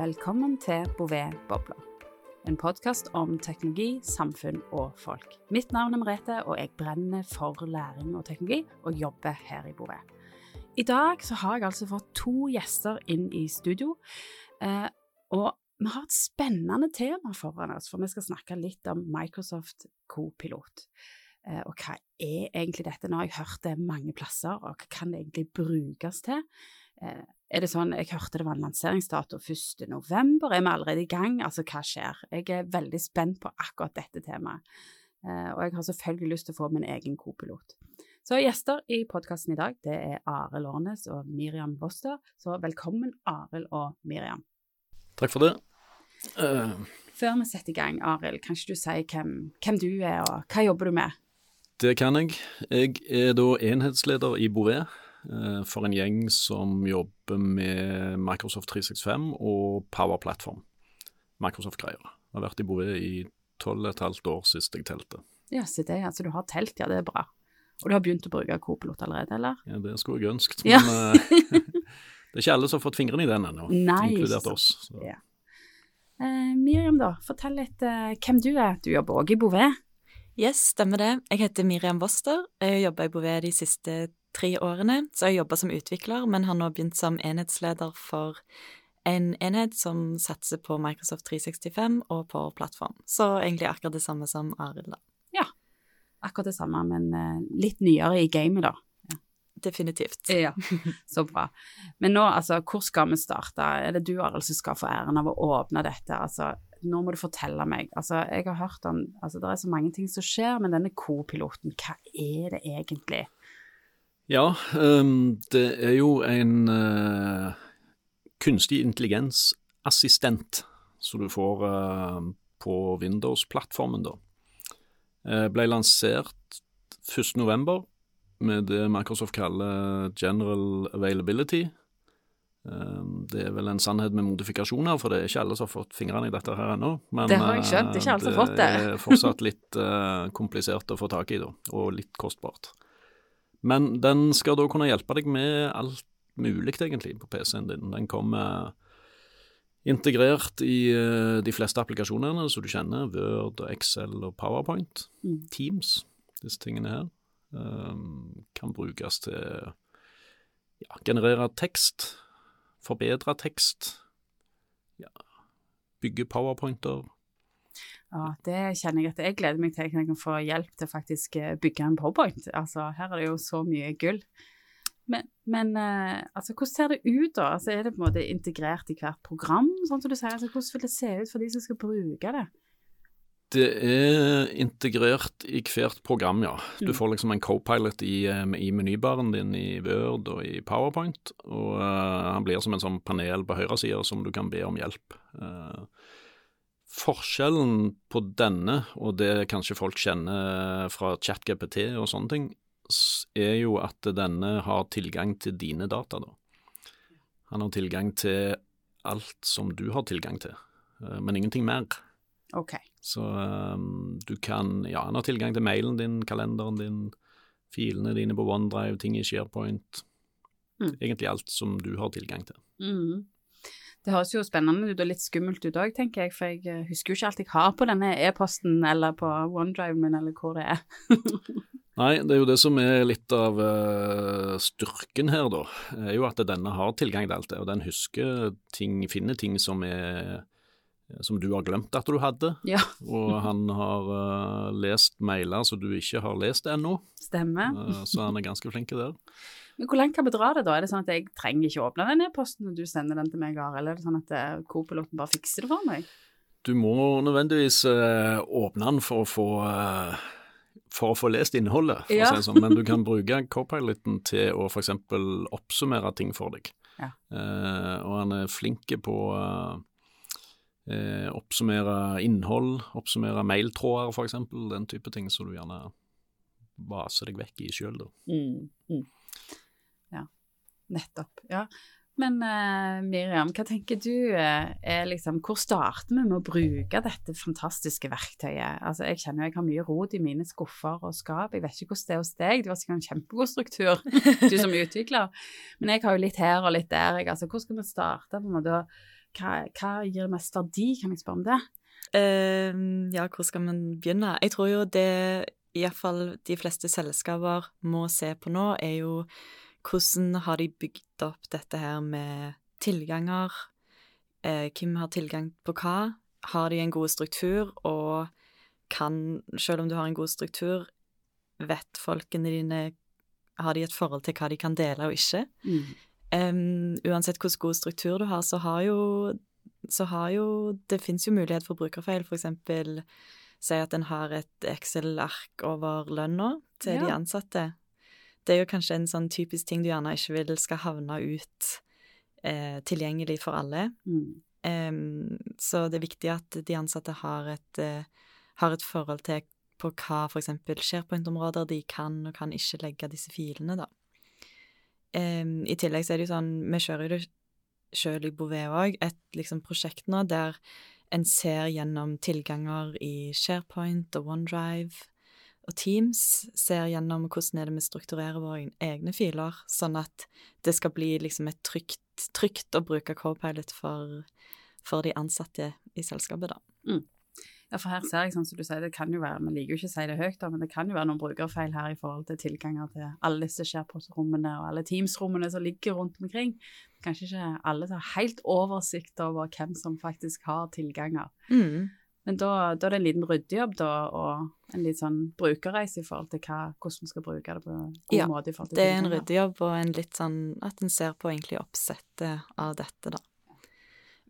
Velkommen til Bouvet-bobla. En podkast om teknologi, samfunn og folk. Mitt navn er Merete, og jeg brenner for læring og teknologi, og jobber her i Bouvet. I dag så har jeg altså fått to gjester inn i studio, eh, og vi har et spennende tema foran oss, for vi skal snakke litt om Microsoft Copilot. Eh, og hva er egentlig dette? Nå har jeg hørt det mange plasser, og hva kan det egentlig brukes til? Eh, er det sånn, Jeg hørte det var en lanseringsdato 1. november, er vi allerede i gang? Altså, hva skjer? Jeg er veldig spent på akkurat dette temaet, eh, og jeg har selvfølgelig lyst til å få min egen kopilot. Så gjester i podkasten i dag, det er Arild Årnes og Miriam Boster, så velkommen Arild og Miriam. Takk for det. Uh... Før vi setter i gang, Arild, kan ikke du si hvem, hvem du er, og hva jobber du med? Det kan jeg. Jeg er da enhetsleder i Bouvet for en gjeng som jobber med Microsoft 365 og Power Platform. Microsoft-greier. Har vært i Bouvet i tolv og et halvt år sist jeg telte. Ja, så det, altså du har telt, ja det er bra. Og du har begynt å bruke Copilot allerede, eller? Ja, det skulle jeg ønsket, men ja. Eh, det er ikke alle som har fått fingrene i den ennå, inkludert oss. Ja. Eh, Miriam, da, fortell litt eh, hvem du er. Du jobber òg i Bouvet? Yes, stemmer det. Jeg heter Miriam Woster. Jeg jobber i Bouvet de siste tre årene, så jeg jobba som utvikler, men har nå begynt som enhetsleder for en enhet som satser på Microsoft 365 og på plattform. Så egentlig akkurat det samme som Arild, da. Ja, akkurat det samme, men uh, litt nyere i gamet, da. Ja. Definitivt. Ja, så bra. Men nå, altså, hvor skal vi starte? Er det du, Arild, som skal få æren av å åpne dette? Altså, nå må du fortelle meg. Altså, jeg har hørt om Altså, det er så mange ting som skjer, men denne co-piloten, hva er det egentlig? Ja, um, det er jo en uh, kunstig intelligens-assistent som du får uh, på Windows-plattformen, da. Uh, ble lansert 1.11. med det Microsoft kaller general availability. Um, det er vel en sannhet med modifikasjoner, for det er ikke alle som har fått fingrene i dette her ennå. det har jeg skjønt, ikke alle som har fått det. det er fortsatt litt komplisert å få tak i, da, og litt kostbart. Men den skal da kunne hjelpe deg med alt mulig, egentlig, på PC-en din. Den kommer integrert i uh, de fleste applikasjonene som du kjenner, Word, Excel og PowerPoint. Mm. Teams, disse tingene her. Um, kan brukes til ja, generere tekst, forbedre tekst, ja, bygge powerpointer, ja, det kjenner jeg at jeg gleder meg til jeg kan få hjelp til faktisk eh, bygge en powerpoint. Altså, her er det jo så mye gull. Men, men uh, altså, hvordan ser det ut, da? Altså, er det på en måte integrert i hvert program, sånn som du sier? Altså, hvordan vil det se ut for de som skal bruke det? Det er integrert i hvert program, ja. Du mm. får liksom en co-pilot i, eh, i, menybaren din i Word og i PowerPoint. Og uh, han blir som en sånn panel på høyresida som du kan be om hjelp. Uh, Forskjellen på denne, og det kanskje folk kjenner fra ChatGPT og sånne ting, er jo at denne har tilgang til dine data, da. Han har tilgang til alt som du har tilgang til, eh, men ingenting mer. Ok. Så um, du kan Ja, han har tilgang til mailen din, kalenderen din, filene dine på OneDrive, ting i SharePoint. Mm. Egentlig alt som du har tilgang til. Mm. Det høres jo spennende ut og litt skummelt ut òg, tenker jeg, for jeg eh, husker jo ikke alt jeg har på denne e-posten eller på OneDrive min eller hvor det er. Nei, det er jo det som er litt av uh, styrken her, da. er jo at denne har tilgang til alt det, og den husker ting, finner ting som er som du har glemt at du hadde. Ja. og han har uh, lest mailer som du ikke har lest ennå. Stemmer. Uh, så han er ganske flink der. Men Hvor langt kan vi dra det, da? Er det sånn at jeg trenger ikke åpne den e-posten når du sender den til meg, eller er det sånn at co-piloten bare fikser det for meg? Du må nødvendigvis uh, åpne den for å få uh, for å få lest innholdet, for ja. å si sånn. men du kan bruke co-piloten til å f.eks. oppsummere ting for deg. Ja. Uh, og han er flink på å oppsummere innhold, oppsummere mailtråder f.eks., den type ting som du gjerne baser deg vekk i sjøl. Mm, mm. Nettopp. Ja. Men uh, Miriam, hva tenker du uh, er liksom Hvor starter vi med å bruke dette fantastiske verktøyet? Altså, Jeg kjenner jeg har mye rot i mine skuffer og skap. Jeg vet ikke hvordan det er hos deg, du har sikkert en kjempegod struktur, du som utvikler. Men jeg har jo litt her og litt der. Jeg, altså, hvor skal vi starte på en måte hva, hva gir mest verdi, kan jeg spørre om det? Uh, ja, hvor skal man begynne? Jeg tror jo det iallfall de fleste selskaper må se på nå, er jo hvordan har de bygd opp dette her med tilganger? Eh, hvem har tilgang på hva? Har de en god struktur, og kan, selv om du har en god struktur, vet folkene dine Har de et forhold til hva de kan dele og ikke? Mm. Um, uansett hvordan god struktur du har, så har jo, så har jo Det fins jo mulighet for brukerfeil, for eksempel si at en har et Excel-ark over lønna til Ja. de ansatte. Det er jo kanskje en sånn typisk ting du gjerne ikke vil skal havne ut eh, tilgjengelig for alle. Mm. Um, så det er viktig at de ansatte har et, uh, har et forhold til på hva eksempel SharePoint-områder de kan og kan ikke legge disse filene, da. Um, I tillegg så er det jo sånn, vi kjører jo det sjøl i Bouvet òg, et liksom prosjekt nå der en ser gjennom tilganger i SharePoint og OneDrive og Teams, ser gjennom hvordan er det vi strukturerer våre egne filer, sånn at det skal bli liksom et trygt, trygt å bruke Copilot for, for de ansatte i selskapet, da. Ja, for her ser jeg, sånn som du sier, det kan jo være, vi liker jo ikke å si det høyt, da, men det kan jo være noen brukerfeil her i forhold til tilganger til alle disse SharePoint-rommene og alle Teams-rommene som ligger rundt omkring. Kanskje ikke alle tar har helt oversikt over hvem som faktisk har tilganger. Men da, da er det en liten ryddejobb da, og en litt sånn brukerreise i forhold til hva, hvordan vi skal bruke det på en god Ja, måte. i forhold til Det er en ryddejobb og en litt sånn at en ser på egentlig oppsettet av dette, da.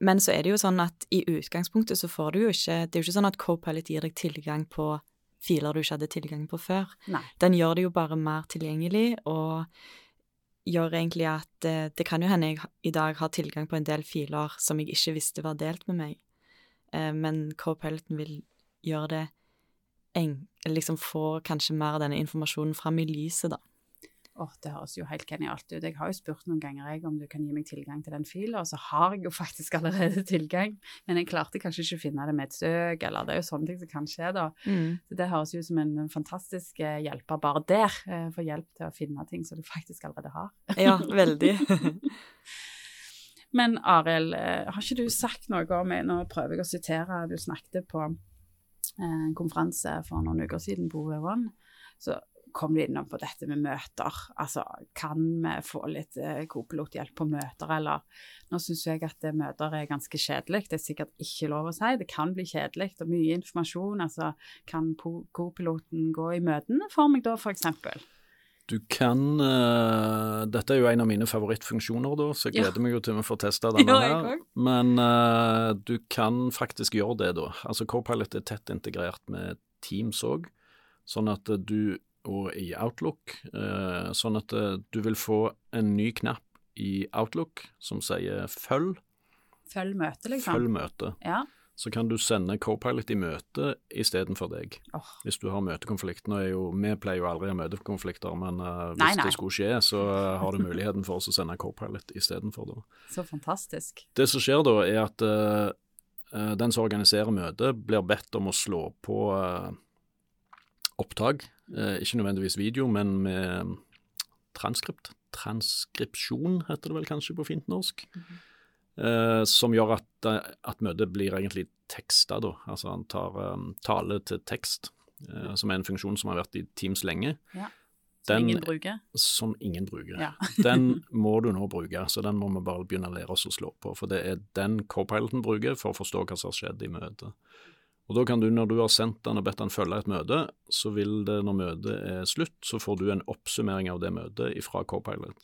Men så er det jo sånn at i utgangspunktet så får du jo ikke Det er jo ikke sånn at Copilot gir deg tilgang på filer du ikke hadde tilgang på før. Nei. Den gjør det jo bare mer tilgjengelig, og gjør egentlig at det, det kan jo hende jeg i dag har tilgang på en del filer som jeg ikke visste var delt med meg, Eh, men Copiloten vil gjøre det en, liksom få kanskje mer av denne informasjonen fram i lyset, da. Åh, det høres jo helt genialt ut. Jeg har jo spurt noen ganger jeg, om du kan gi meg tilgang til den fila, og så har jeg jo faktisk allerede tilgang, men jeg klarte kanskje ikke å finne det med et søk, eller det er jo sånne ting som kan skje da. Så det høres jo ut som en fantastisk eh, hjelper bare der, eh, for hjelp til å finne ting som du faktisk allerede har. Ja, veldig. Men Arild, eh, har ikke du sagt noe om Nå prøver jeg å sitere, du snakket på eh, en konferanse for noen uker siden på OE1. Så kom du innom på dette med møter. Altså, kan vi få litt eh, kopilothjelp på møter, eller Nå syns jeg at møter er ganske kjedelig. Det er sikkert ikke lov å si. Det kan bli kjedelig og mye informasjon. Altså, kan kopiloten gå i møtene for meg da, eksempel? Du kan uh, Dette er jo en av mine favorittfunksjoner, da, så jeg Ja. gleder meg jo til vi får testa denne Ja, her. Men uh, du kan faktisk gjøre det, da. Altså Copilot er tett integrert med Teams òg, sånn at eh, du og i Outlook, uh, sånn at du vil få en ny knapp i Outlook som sier 'følg', Følg møtet, liksom. følg møte. Ja. Så kan du sende Copilot i møte istedenfor deg. Oh. Hvis du har møtekonflikt. Nå er jo, Vi pleier jo aldri å ha møtekonflikter, men uh, hvis Nei, nei. det skulle skje, så uh, har du muligheten for oss å sende Copilot istedenfor. så fantastisk. Det som skjer da, er at eh, den som organiserer møtet, blir bedt om å slå på opptak. Ikke nødvendigvis video, men med transkript. Transkripsjon heter det vel kanskje på fint norsk. Eh, som gjør at, eh, at møtet blir egentlig teksta, da. Altså han tar um, tale til tekst, eh, som er en funksjon som har vært i Teams lenge. Ja. Den- Som ingen bruker. Som ingen bruker. Ja. den må du nå bruke, så den må vi bare begynne å lære oss å slå på. For det er den co-piloten bruker for å forstå hva som har skjedd i møtet. Og da kan du, når du har sendt den og bedt den følge et møte, så vil det når møtet er slutt, så får du en oppsummering av det møtet fra Copilot.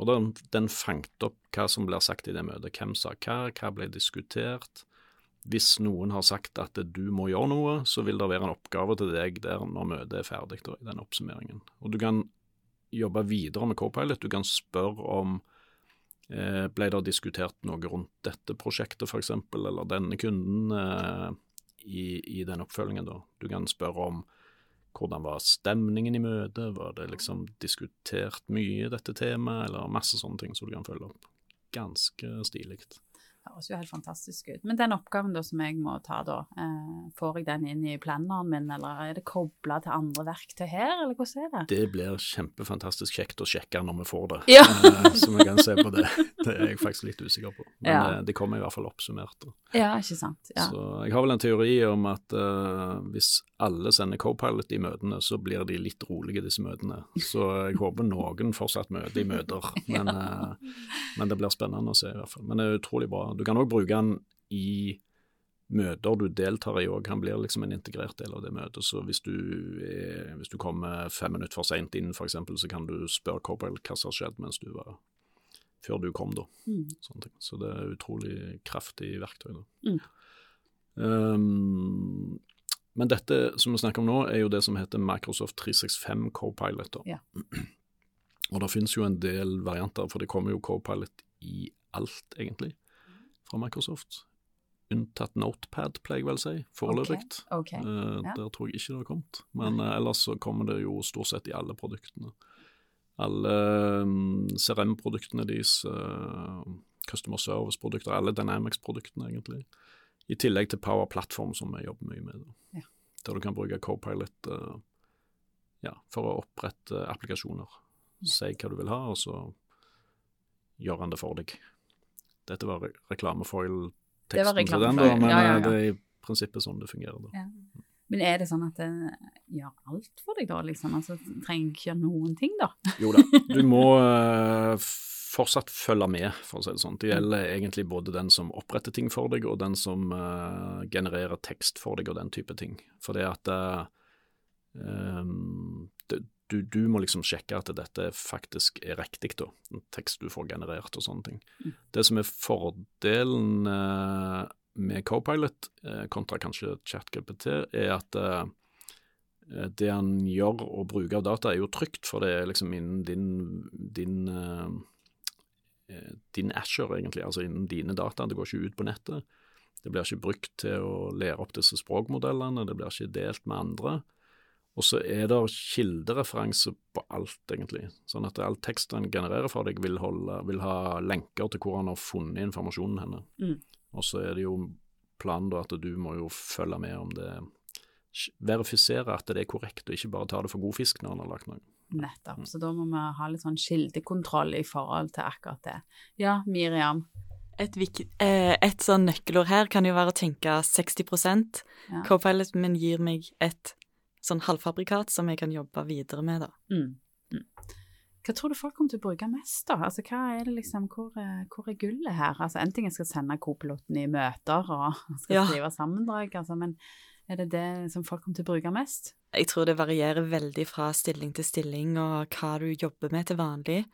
Og den, den fanget opp hva som blir sagt i det møtet. Hvem sa hva, hva ble diskutert. Hvis noen har sagt at du må gjøre noe, så vil det være en oppgave til deg der når møtet er ferdig, i den oppsummeringen. Og du kan jobbe videre med Copilot. Du kan spørre om eh, ble det diskutert noe rundt dette prosjektet f.eks., eller denne kunden eh, i, i den oppfølgingen. da. Du kan spørre om hvordan var stemningen i møtet, var det liksom diskutert mye dette temaet, eller masse sånne ting som du kan følge opp. Ganske stilig. Høres jo helt fantastisk ut. Men den oppgaven da som jeg må ta da, eh, får jeg den inn i planneren min, eller er det kobla til andre verktøy her, eller hvordan er det? Det blir kjempefantastisk kjekt å sjekke når vi får det, Ja. Eh, så vi kan se på det. Det er jeg faktisk litt usikker på. Men Ja. eh, det kommer i hvert fall oppsummert. Ja, ikke sant. Ja. Så jeg har vel en teori om at eh, hvis alle sender co-pilot i møtene, så blir de litt rolige, disse møtene. Så jeg håper noen fortsatt møter i møter. Men, eh, men det blir spennende å se, i hvert fall. Men det er utrolig bra. Du kan òg bruke den i møter du deltar i òg. Han blir liksom en integrert del av det møtet. Så hvis du, er, hvis du kommer fem minutter for seint inn, f.eks., så kan du spørre Copilot hva som har skjedd mens du var før du kom, da. Mm. Så det er utrolig kraftig verktøy. Da. Mm. Um, men dette som vi snakker om nå, er jo det som heter Microsoft 365 Copilot. Ja. Og det finnes jo en del varianter, for det kommer jo Copilot i alt, egentlig, fra Microsoft. Unntatt Notepad, pleier jeg vel å si, foreløpig. Okay. Okay. Uh, ja. Der tror jeg ikke det har kommet. Men uh, ellers så kommer det jo stort sett i alle produktene. Alle mm, CRM-produktene deres, uh, Customer Service-produkter, alle Dynamics-produktene egentlig. I tillegg til Power Platform, som vi jobber mye med. Ja. Der du kan bruke Copilot ja, for å opprette applikasjoner. Si hva du vil ha, og så gjør han det for deg. Dette var re reklamefoil Det var teksten til den, da, men ja, ja, eh, ja. det er i prinsippet sånn det fungerer. da. Men er det sånn at det gjør alt for deg, da? liksom? Altså, Trenger ikke gjøre noen ting, da? Jo da, du må uh, fortsatt følge med, for å si det sånn. Det gjelder egentlig både den som oppretter ting for deg, og den som uh, genererer tekst for deg, og den type ting. For det at uh, um, det, du, du må liksom sjekke at dette faktisk er riktig, da. En tekst du får generert og sånne ting. Mm. Det som er fordelen eh, med Copilot, eh, kontra kanskje ChatGPT, er at eh, det han gjør og bruker av data, er jo trygt, for det er liksom innen din, din, eh, eh, din Asher, egentlig, altså innen dine data. Det går ikke ut på nettet. Det blir ikke brukt til å lære opp disse språkmodellene, det blir ikke delt med andre. Og så er det kildereferanse på alt, egentlig. Sånn at all tekst den genererer for deg, vil, holde, vil ha lenker til hvor han har funnet informasjonen henne. Mm. Og så er det jo planen da at du må jo følge med om det Verifisere at det er korrekt, og ikke bare ta det for god fisk når han har lagt noe. Nettopp. Så da må vi ha litt sånn kildekontroll i forhold til akkurat det. Ja, Miriam. Et, eh, et sånn nøkkelord her kan jo være å tenke 60 Ja. Copilot min gir meg et sånn halvfabrikat som jeg kan jobbe videre med, da. Mm. Mm. Hva tror du folk kommer til å bruke mest, da? Altså, hva er det liksom, hvor er, hvor er gullet her? Altså, En ting jeg skal sende kopiloten i møter og skal Ja. skrive sammendrag, altså, men er det det som folk kommer til å bruke mest? Jeg tror det varierer veldig fra stilling til stilling og hva du jobber med til vanlig.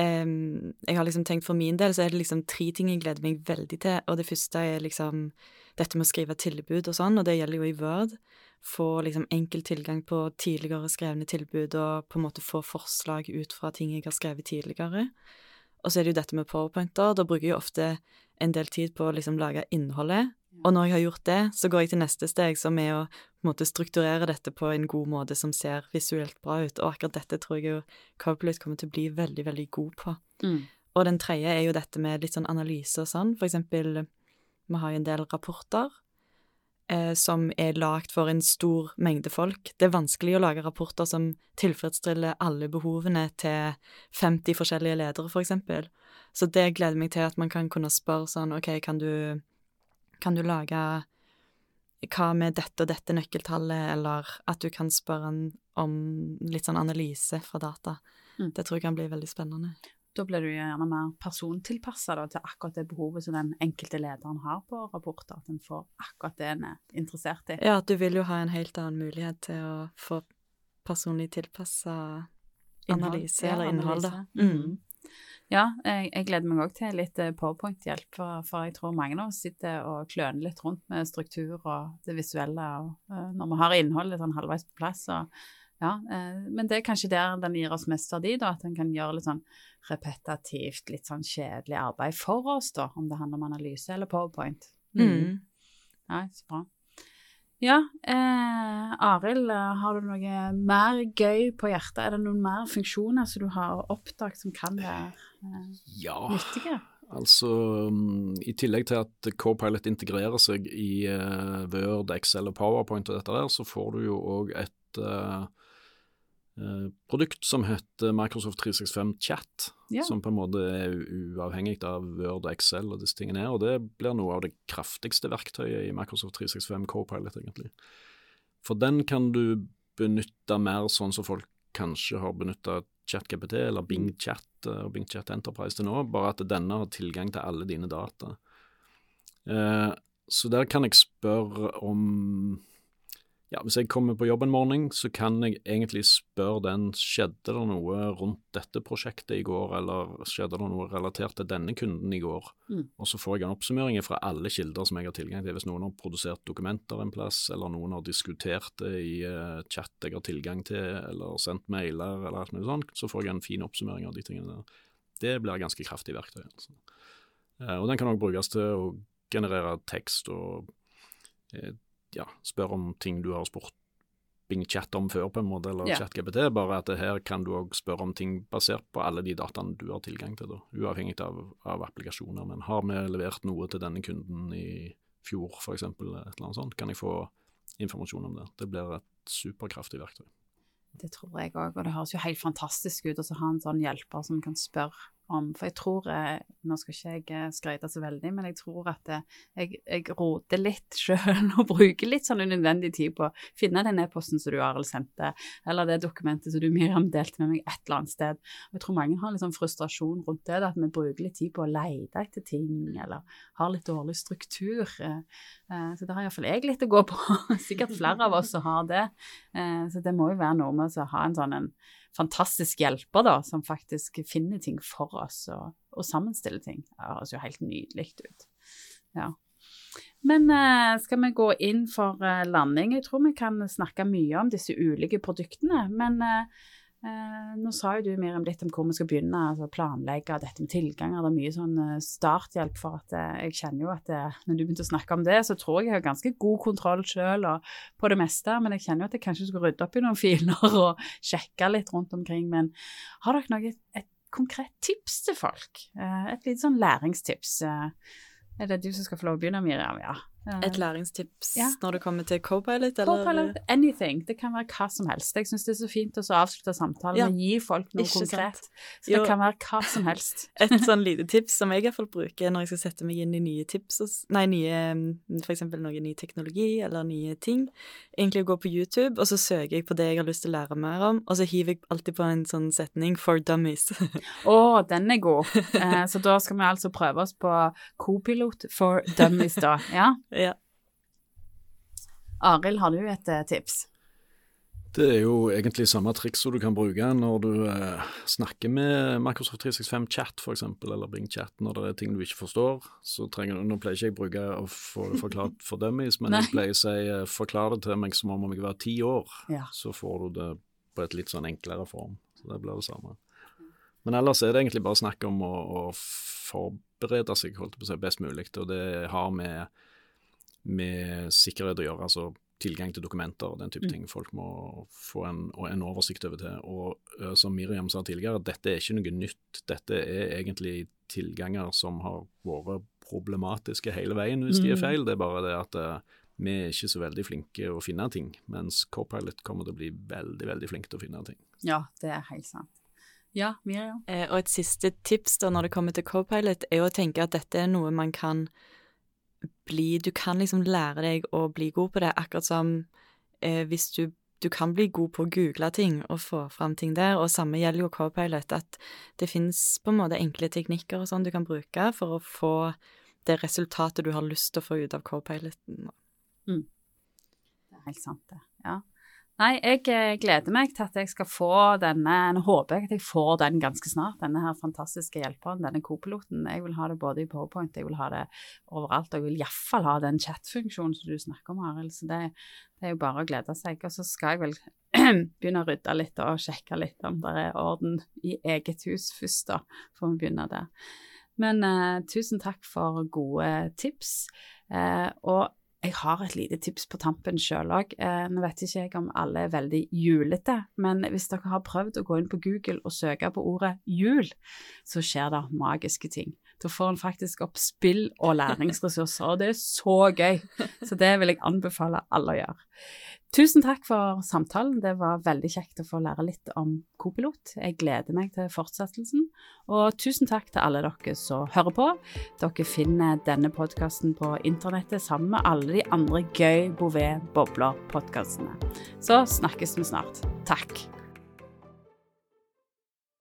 Em, jeg har liksom tenkt For min del så er det liksom tre ting jeg gleder meg veldig til. Og det første er liksom dette med å skrive tilbud og sånn, og det gjelder jo i Word. Få liksom enkel tilgang på tidligere skrevne tilbud og på en måte få forslag ut fra ting jeg har skrevet tidligere. Og så er det jo dette med powerpointer. Da bruker jeg ofte en del tid på å liksom lage innholdet. Og når jeg har gjort det, så går jeg til neste steg, som er å måte strukturere dette på en god måte som ser visuelt bra ut. Og akkurat dette tror jeg jo Copilot kommer til å bli veldig, veldig god på. Mm. Og den tredje er jo dette med litt sånn analyse og sånn. For eksempel, vi har jo en del rapporter eh, som er lagd for en stor mengde folk. Det er vanskelig å lage rapporter som tilfredsstiller alle behovene til 50 forskjellige ledere, for eksempel. Så det gleder meg til at man kan kunne spørre sånn, OK, kan du, kan du lage hva med dette og dette nøkkeltallet, eller at du kan spørre om litt sånn analyse fra data. Mm. Det tror jeg kan bli veldig spennende. Da blir du gjerne mer persontilpassa til akkurat det behovet som den enkelte lederen har på rapporter. At en får akkurat det en er interessert i. Ja, at du vil jo ha en helt annen mulighet til å få personlig tilpassa analyse Ja, eller innhold, da. Mm. Ja, jeg, jeg gleder meg òg til litt eh, powerpoint-hjelp, for, for jeg tror mange av oss sitter og kløner litt rundt med struktur og det visuelle, og uh, når vi har innholdet sånn halvveis på plass. Og, ja, uh, men det er kanskje der den gir oss mest verdi, da, at en kan gjøre litt sånn repetitivt, litt sånn kjedelig arbeid for oss, da, om det handler om analyse eller powerpoint. Mm. Ja, så bra. Ja, eh, Arild, eh, har du noe mer gøy på hjertet? Er det noen mer funksjoner som du har oppdaget som kan være eh, Ja, nyttige? Altså, mm, I tillegg til at Copilot integrerer seg i uh, Word, Excel og PowerPoint og dette der, så får du jo òg et uh, produkt som heter Microsoft 365 Chat, Ja. som på en måte er uavhengig av Word og Excel og disse tingene her. Og det blir noe av det kraftigste verktøyet i Microsoft 365 Copilot, egentlig. For den kan du benytte mer sånn som folk kanskje har benytta ChatGPT eller Bing Chat eh, og Bing Chat Enterprise til nå, bare at denne har tilgang til alle dine data. Eh, så der kan jeg spørre om Ja, hvis jeg kommer på jobb en morgen, så kan jeg egentlig spørre den skjedde det noe rundt dette prosjektet i går, eller skjedde det noe relatert til denne kunden i går? Mm. Og så får jeg en oppsummering fra alle kilder som jeg har tilgang til. Hvis noen har produsert dokumenter en plass, eller noen har diskutert det i uh, chat jeg har tilgang til, eller sendt mailer, eller alt mulig sånt, så får jeg en fin oppsummering av de tingene der. Det blir ganske kraftig verktøy. Altså. Uh, og den kan òg brukes til å generere tekst og eh, ja, spør om ting du har spurt Bing Chat om før, på en måte, eller Ja. ChatGPT. Bare at her kan du òg spørre om ting basert på alle de dataene du har tilgang til, da, uavhengig av, av applikasjoner. Men har vi levert noe til denne kunden i fjor, f.eks., et eller annet sånt, kan jeg få informasjon om det. Det blir et superkraftig verktøy. Det tror jeg òg, og det høres jo helt fantastisk ut å ha en sånn hjelper som kan spørre om For jeg tror eh, Nå skal ikke jeg eh, skryte så veldig, men jeg tror at eh, jeg, jeg roter litt sjøl og bruker litt sånn unødvendig tid på å finne den e-posten som du Arild sendte, eller det dokumentet som du Miriam delte med meg et eller annet sted. Og jeg tror mange har litt sånn frustrasjon rundt det, at vi bruker litt tid på å lete etter ting, eller har litt dårlig struktur. Så det har iallfall jeg litt å gå på. Sikkert flere av oss som har det. Så det må jo være noe med å ha en sånn en fantastisk hjelper, da, som faktisk finner ting for oss og, og sammenstiller ting. Det høres jo helt nydelig ut. Ja. Men eh, skal vi gå inn for eh, landing? Jeg tror vi kan snakke mye om disse ulike produktene. Men eh, eh, nå sa jo du Miriam litt om hvor vi skal begynne, altså planlegge dette med tilganger. Det er mye sånn eh, starthjelp for at eh, jeg kjenner jo at det, når du begynte å snakke om det, så tror jeg jeg har ganske god kontroll sjøl på det meste. Men jeg kjenner jo at jeg kanskje skulle rydde opp i noen filer og sjekke litt rundt omkring. Men har dere noe, et konkret tips til folk? Et lite sånn læringstips? Er det du som skal få lov å begynne, Miriam? Ja. Et læringstips Ja. når det kommer til co-pilot? Co-pilot, anything. Det kan være hva som helst. Jeg syns det er så fint å avslutte samtalen Ja, og gi folk noe ikke sant. konkret. Så Jo. det kan være hva som helst. Et sånn lite tips som jeg i hvert fall bruker når jeg skal sette meg inn i nye tips, nei, nye, mm, for eksempel noe ny teknologi eller nye ting, egentlig å gå på YouTube, og så søker jeg på det jeg har lyst til å lære mer om, og så hiver jeg alltid på en sånn setning 'for dummies'. Å, den er god. Eh, så da skal vi altså prøve oss på co-pilot for dummies, da. Ja. Ja. Arild, har du et eh, tips? Det er jo egentlig samme triks som du kan bruke når du eh, snakker med Microsoft 365 Chat f.eks., eller Bing Chat, når det er ting du ikke forstår. så trenger du, Nå pleier ikke jeg bruke å få det forklart for dummies, men Nei. jeg pleier å si eh, forklar det til meg som om jeg var ti år. Ja. Så får du det på et litt sånn enklere form. Så det blir det samme. Men ellers er det egentlig bare snakk om å, å forberede seg holdt på å si, best mulig, og det har med, med sikkerhet å gjøre. altså tilgang til dokumenter og den type Mm. ting. Folk må få en, en oversikt over det. Og eh, som Miriam sa tidligere, dette er ikke noe nytt. Dette er egentlig tilganger som har vært problematiske hele veien hvis de er Mm. feil. Det er bare det at eh, vi er ikke så veldig flinke å finne ting, mens Copilot kommer til å bli veldig, veldig flink til å finne ting. Ja, det er helt sant. Ja, Miriam? Eh, Og et siste tips da når det kommer til Copilot, er å tenke at dette er noe man kan bli Du kan liksom lære deg å bli god på det, akkurat som eh, hvis du du kan bli god på å google ting og få fram ting der, og samme gjelder jo Copilot, at det finnes på en måte enkle teknikker og sånn du kan bruke for å få det resultatet du har lyst til å få ut av Copiloten. Det er helt sant, det. Ja. Nei, jeg eh, gleder meg til at jeg skal få denne Nå håper jeg at jeg får den ganske snart, denne her fantastiske hjelperen, denne kopiloten. Jeg vil ha det både i PowerPoint, jeg vil ha det overalt, og jeg vil iallfall ha den chat-funksjonen som du snakker om, Arild. Så det, det er jo bare å glede seg. Og så skal jeg vel begynne å rydde litt og sjekke litt om det er orden i eget hus først, da. Får vi begynne der. Men uh, tusen takk for gode tips. Uh, og jeg har et lite tips på tampen sjøl òg. Eh, nå vet ikke jeg om alle er veldig julete, men hvis dere har prøvd å gå inn på Google og søke på ordet jul, så skjer det magiske ting. Da får en faktisk opp spill og læringsressurser, og det er så gøy. Så det vil jeg anbefale alle å gjøre. Tusen takk for samtalen, det var veldig kjekt å få lære litt om Kopilot. Jeg gleder meg til fortsettelsen, og tusen takk til alle dere som hører på. Dere finner denne podkasten på internettet sammen med alle de andre gøy Bouvet Bobler-podkastene. Så snakkes vi snart. Takk.